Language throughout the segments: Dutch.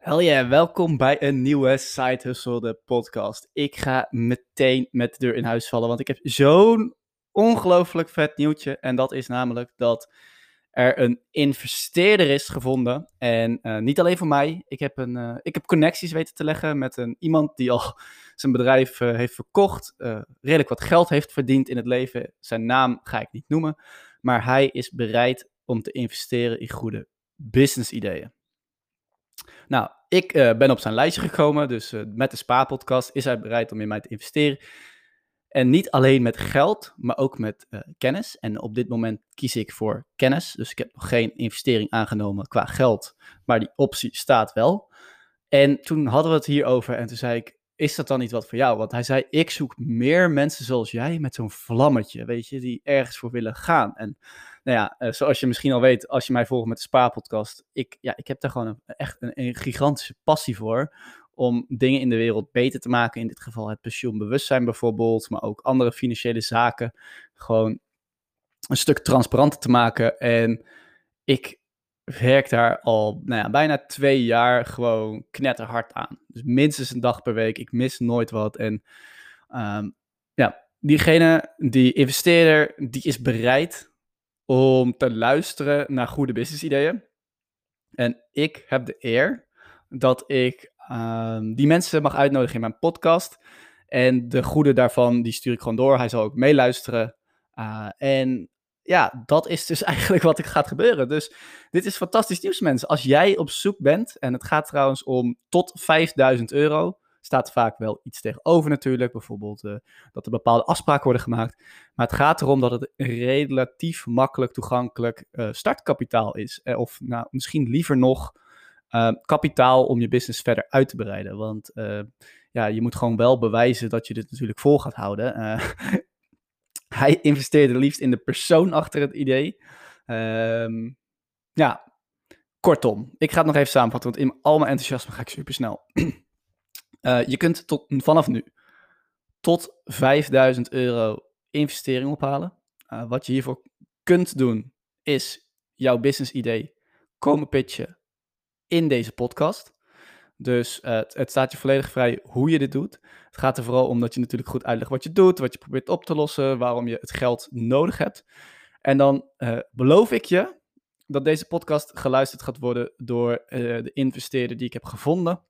Hel yeah, welkom bij een nieuwe Side Hustle, de podcast. Ik ga meteen met de deur in huis vallen, want ik heb zo'n ongelooflijk vet nieuwtje. En dat is namelijk dat er een investeerder is gevonden. En uh, niet alleen voor mij, ik heb, een, uh, ik heb connecties weten te leggen met een, iemand die al zijn bedrijf uh, heeft verkocht, redelijk wat geld heeft verdiend in het leven. Zijn naam ga ik niet noemen, maar hij is bereid om te investeren in goede business ideeën. Nou, ik uh, ben op zijn lijstje gekomen, dus uh, met de Spa-podcast is hij bereid om in mij te investeren. En niet alleen met geld, maar ook met uh, kennis. En op dit moment kies ik voor kennis. Dus ik heb nog geen investering aangenomen qua geld, maar die optie staat wel. En toen hadden we het hierover en toen zei ik, is dat dan niet wat voor jou? Want hij zei, ik zoek meer mensen zoals jij met zo'n vlammetje, weet je, die ergens voor willen gaan. En nou ja, uh, zoals je misschien al weet, als je mij volgt met de Spa-podcast, ik, ja, ik heb daar gewoon echt een, gigantische passie voor om dingen in de wereld beter te maken. In dit geval het pensioenbewustzijn bijvoorbeeld, maar ook andere financiële zaken. Gewoon een stuk transparanter te maken. En ik werk daar al nou ja, bijna twee jaar gewoon knetterhard aan. Dus minstens een dag per week. Ik mis nooit wat. En um, ja, diegene, die investeerder, die is bereid om te luisteren naar goede business ideeën. En ik heb de eer dat ik um, die mensen mag uitnodigen in mijn podcast. En de goede daarvan, die stuur ik gewoon door. Hij zal ook meeluisteren. Uh, en ja, dat is dus eigenlijk wat er gaat gebeuren. Dus dit is fantastisch nieuws, mensen. Als jij op zoek bent, en het gaat trouwens om tot 5000 euro, staat vaak wel iets tegenover natuurlijk. Bijvoorbeeld uh, dat er bepaalde afspraken worden gemaakt. Maar het gaat erom dat het relatief makkelijk toegankelijk uh, startkapitaal is. Uh, of nou, misschien liever nog kapitaal om je business verder uit te breiden. Want ja, je moet gewoon wel bewijzen dat je dit natuurlijk vol gaat houden. hij investeerde liefst in de persoon achter het idee. Um, ja, kortom. Ik ga het nog even samenvatten, want in al mijn enthousiasme ga ik super snel. Uh, je kunt tot, vanaf nu tot 5000 euro investering ophalen. Uh, wat je hiervoor kunt doen, is jouw business idee komen pitchen in deze podcast. Dus het, het, staat je volledig vrij hoe je dit doet. Het gaat er vooral om dat je natuurlijk goed uitlegt wat je doet, wat je probeert op te lossen, waarom je het geld nodig hebt. En dan beloof ik je dat deze podcast geluisterd gaat worden door de investeerder die ik heb gevonden.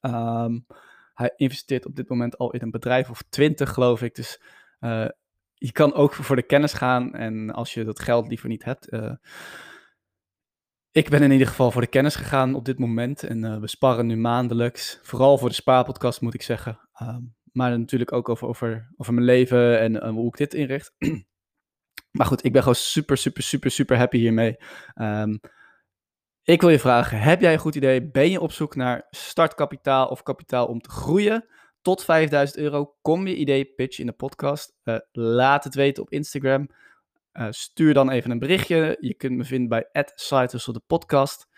Um, hij investeert op dit moment al in een bedrijf of twintig, geloof ik. Dus uh, je kan ook voor de kennis gaan. En als je dat geld liever niet hebt. Uh, ik ben in ieder geval voor de kennis gegaan op dit moment. En uh, we sparren nu maandelijks. Vooral voor de spaarpodcast moet ik zeggen. Um, maar natuurlijk ook over, over, over mijn leven en hoe ik dit inricht. maar goed, ik ben gewoon super, super, super, super happy hiermee. Um, ik wil je vragen, heb jij een goed idee? Ben je op zoek naar startkapitaal of kapitaal om te groeien? Tot 5000 euro, kom je idee pitch in de podcast. Uh, laat het weten op Instagram. Uh, stuur dan even een berichtje. Je kunt me vinden bij @sitehustle de podcast.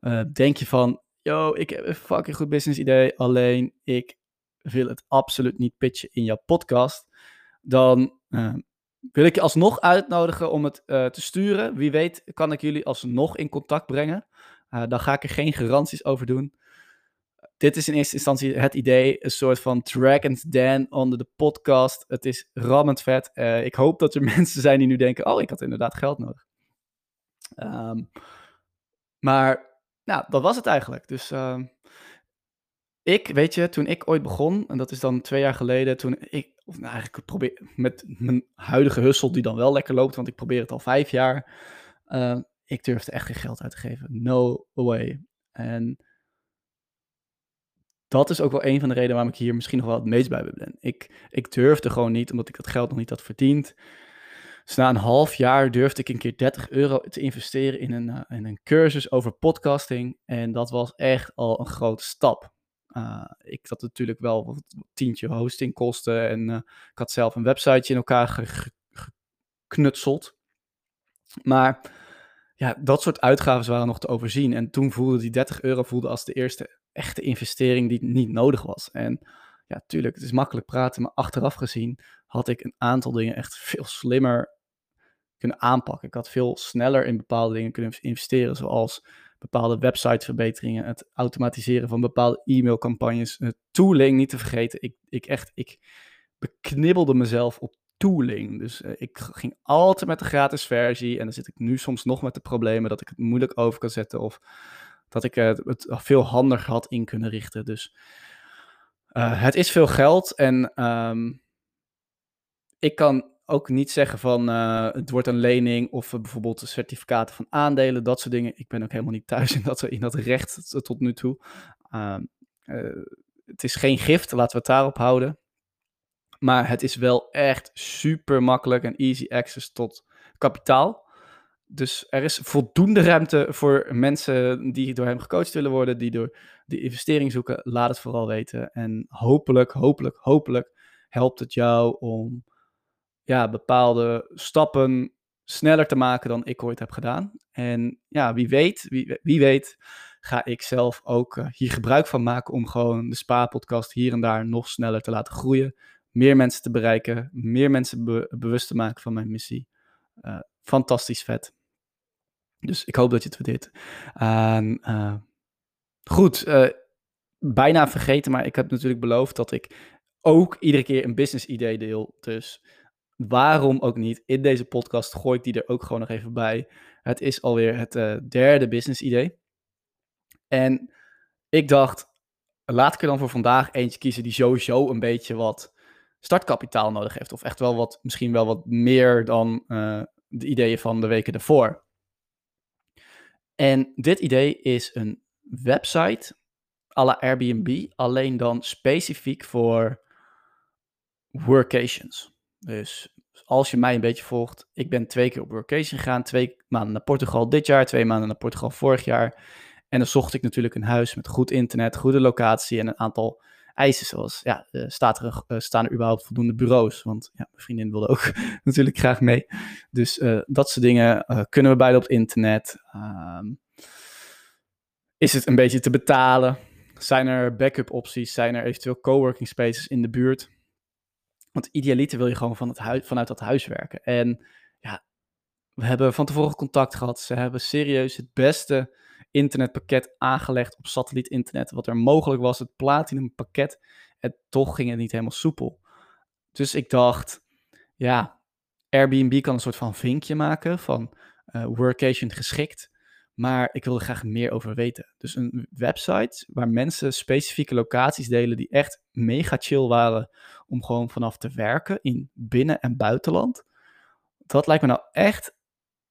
Uh, denk je van, yo, ik heb een fucking goed business idee, alleen ik wil het absoluut niet pitchen in jouw podcast. Dan wil ik je alsnog uitnodigen om het uh, te sturen. Wie weet kan ik jullie alsnog in contact brengen. Uh, dan ga ik er geen garanties over doen. Dit is in eerste instantie het idee, een soort van Dragon's Den onder de podcast. Het is rammend vet. Uh, ik hoop dat er mensen zijn die nu denken, oh, ik had inderdaad geld nodig. Um, maar, nou, dat was het eigenlijk. Dus uh, ik, weet je, toen ik ooit begon, en dat is dan twee jaar geleden, toen ik, of nou eigenlijk probeer, met mijn huidige hussel die dan wel lekker loopt, want ik probeer het al vijf jaar, uh, ik durfde echt geen geld uit te geven. No way. En dat is ook wel een van de redenen waarom ik hier misschien nog wel het meest bij ben. Ik, ik durfde gewoon niet, omdat ik dat geld nog niet had verdiend. Dus na een half jaar durfde ik een keer 30 euro te investeren in een, uh, in een cursus over podcasting. En dat was echt al een grote stap. Uh, ik had natuurlijk wel wat tientje hostingkosten en uh, ik had zelf een websiteje in elkaar geknutseld. Maar ja, dat soort uitgaven waren nog te overzien. En toen voelde die 30 euro voelde als de eerste echte investering die niet nodig was. En ja, tuurlijk, het is makkelijk praten, maar achteraf gezien had ik een aantal dingen echt veel slimmer kunnen aanpakken. Ik had veel sneller in bepaalde dingen kunnen investeren, zoals bepaalde websiteverbeteringen, het automatiseren van bepaalde e-mailcampagnes, tooling niet te vergeten. Ik, ik echt, ik beknibbelde mezelf op tooling. Dus uh, ik ging altijd met de gratis versie en dan zit ik nu soms nog met de problemen dat ik het moeilijk over kan zetten of dat ik uh, het veel handiger had in kunnen richten. Dus het is veel geld en um, ik kan ook niet zeggen van uh, het wordt een lening of uh, bijvoorbeeld certificaten van aandelen, dat soort dingen. Ik ben ook helemaal niet thuis in dat, in dat recht tot nu toe. Uh, het is geen gift, laten we het daarop houden. Maar het is wel echt super makkelijk en easy access tot kapitaal. Dus er is voldoende ruimte voor mensen die door hem gecoacht willen worden, die door die investering zoeken. Laat het vooral weten. En hopelijk, hopelijk, hopelijk helpt het jou om ja, bepaalde stappen sneller te maken dan ik ooit heb gedaan. En ja, wie weet, wie, wie weet, ga ik zelf ook uh, hier gebruik van maken om gewoon de Spa-podcast hier en daar nog sneller te laten groeien. Meer mensen te bereiken, meer mensen be bewust te maken van mijn missie. Uh, fantastisch vet. Dus ik hoop dat je het waardeert. Uh, goed, bijna vergeten, maar ik heb natuurlijk beloofd dat ik ook iedere keer een business idee deel. Dus waarom ook niet? In deze podcast gooi ik die er ook gewoon nog even bij. Het is alweer het uh, derde business idee. En ik dacht, laat ik er dan voor vandaag eentje kiezen die sowieso een beetje wat startkapitaal nodig heeft. Of echt wel wat, misschien wel wat meer dan uh, de ideeën van de weken ervoor. En dit idee is een website à la Airbnb, alleen dan specifiek voor workations. Dus als je mij een beetje volgt, ik ben twee keer op workation gegaan. Twee maanden naar Portugal dit jaar, twee maanden naar Portugal vorig jaar. En dan zocht ik natuurlijk een huis met goed internet, goede locatie en een aantal eisen. Zoals, ja, uh, staat er, uh, staan er überhaupt voldoende bureaus? Want ja, mijn vriendin wilde ook natuurlijk graag mee. Dus uh, dat soort dingen kunnen we beide op het internet. Um, is het een beetje te betalen? Zijn er backup opties? Zijn er eventueel coworking spaces in de buurt? Want idealiter wil je gewoon van het huis, vanuit dat huis werken. En ja, we hebben van tevoren contact gehad. Ze hebben serieus het beste internetpakket aangelegd op satellietinternet. Wat er mogelijk was, het platinum pakket. En toch ging het niet helemaal soepel. Dus ik dacht, ja, Airbnb kan een soort van vinkje maken van uh, workation geschikt. Maar ik wil er graag meer over weten. Dus een website waar mensen specifieke locaties delen die echt mega chill waren om gewoon vanaf te werken in binnen- en buitenland. Dat lijkt me nou echt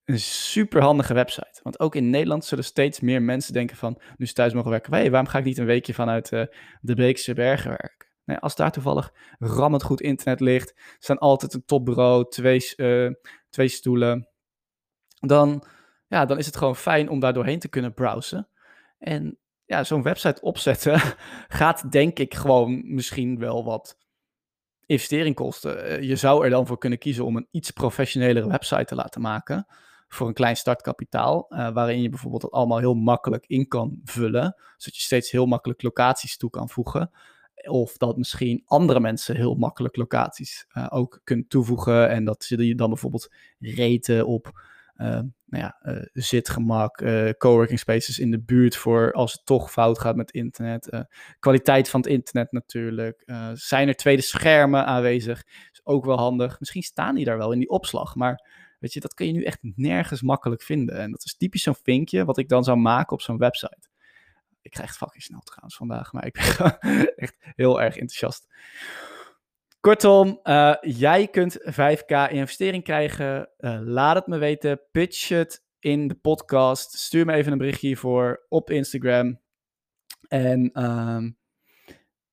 een super handige website. Want ook in Nederland zullen steeds meer mensen denken van, nu ze thuis mogen werken, waarom ga ik niet een weekje vanuit uh, de Beekse Bergen werken? Nee, als daar toevallig rammend goed internet ligt, staan altijd een topbureau, twee, uh, twee stoelen, dan ja, dan is het gewoon fijn om daar doorheen te kunnen browsen. En ja, zo'n website opzetten gaat denk ik gewoon misschien wel wat investering kosten. Eh, je zou er dan voor kunnen kiezen om een iets professionelere website te laten maken voor een klein startkapitaal, uh, waarin je bijvoorbeeld dat allemaal heel makkelijk in kan vullen, zodat je steeds heel makkelijk locaties toe kan voegen. Of dat misschien andere mensen heel makkelijk locaties uh, ook kunnen toevoegen en dat die dan bijvoorbeeld reten op nou ja, uh, zitgemak, uh, coworking spaces in de buurt voor als het toch fout gaat met internet. kwaliteit van het internet natuurlijk. zijn er tweede schermen aanwezig? Is ook wel handig. Misschien staan die daar wel in die opslag, maar weet je, dat kun je nu echt nergens makkelijk vinden. En dat is typisch zo'n vinkje wat ik dan zou maken op zo'n website. Ik krijg het fucking snel trouwens vandaag, maar ik ben echt heel erg enthousiast. Kortom, uh, jij kunt 5k investering krijgen. Uh, laat het me weten. Pitch het in de podcast. Stuur me even een berichtje hiervoor op Instagram. En um,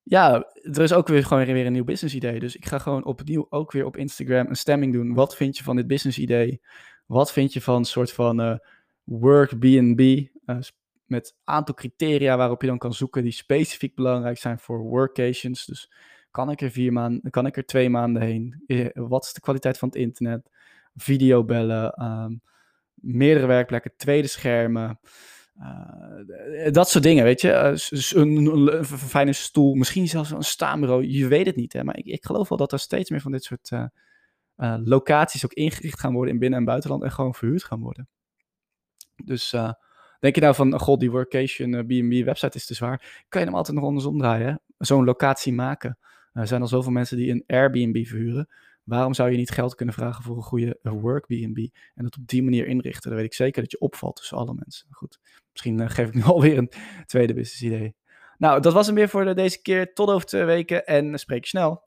ja, er is ook weer gewoon weer een nieuw business idee. Dus ik ga gewoon opnieuw ook weer op Instagram een stemming doen. Wat vind je van dit business idee? Wat vind je van een soort van uh, work B&B? met aantal criteria waarop je dan kan zoeken die specifiek belangrijk zijn voor workations. Dus kan ik er vier maanden, kan ik er twee maanden heen? Wat is de kwaliteit van het internet? Videobellen, um, meerdere werkplekken, tweede schermen. Uh, dat soort dingen, weet je. Uh, een, fijne stoel, misschien zelfs een staanbureau, je weet het niet. Hè? Maar ik, ik geloof wel dat er steeds meer van dit soort locaties ook ingericht gaan worden in binnen- en buitenland en gewoon verhuurd gaan worden. Dus Denk je nou van, god, die workation B&B website is te zwaar. Kan je hem altijd nog andersom draaien. Zo'n locatie maken. Er zijn al zoveel mensen die een Airbnb verhuren. Waarom zou je niet geld kunnen vragen voor een goede work B&B en dat op die manier inrichten? Dan weet ik zeker dat je opvalt tussen alle mensen. Goed, misschien geef ik nu alweer een tweede business idee. Nou, dat was hem weer voor deze keer. Tot over twee weken en spreek je snel.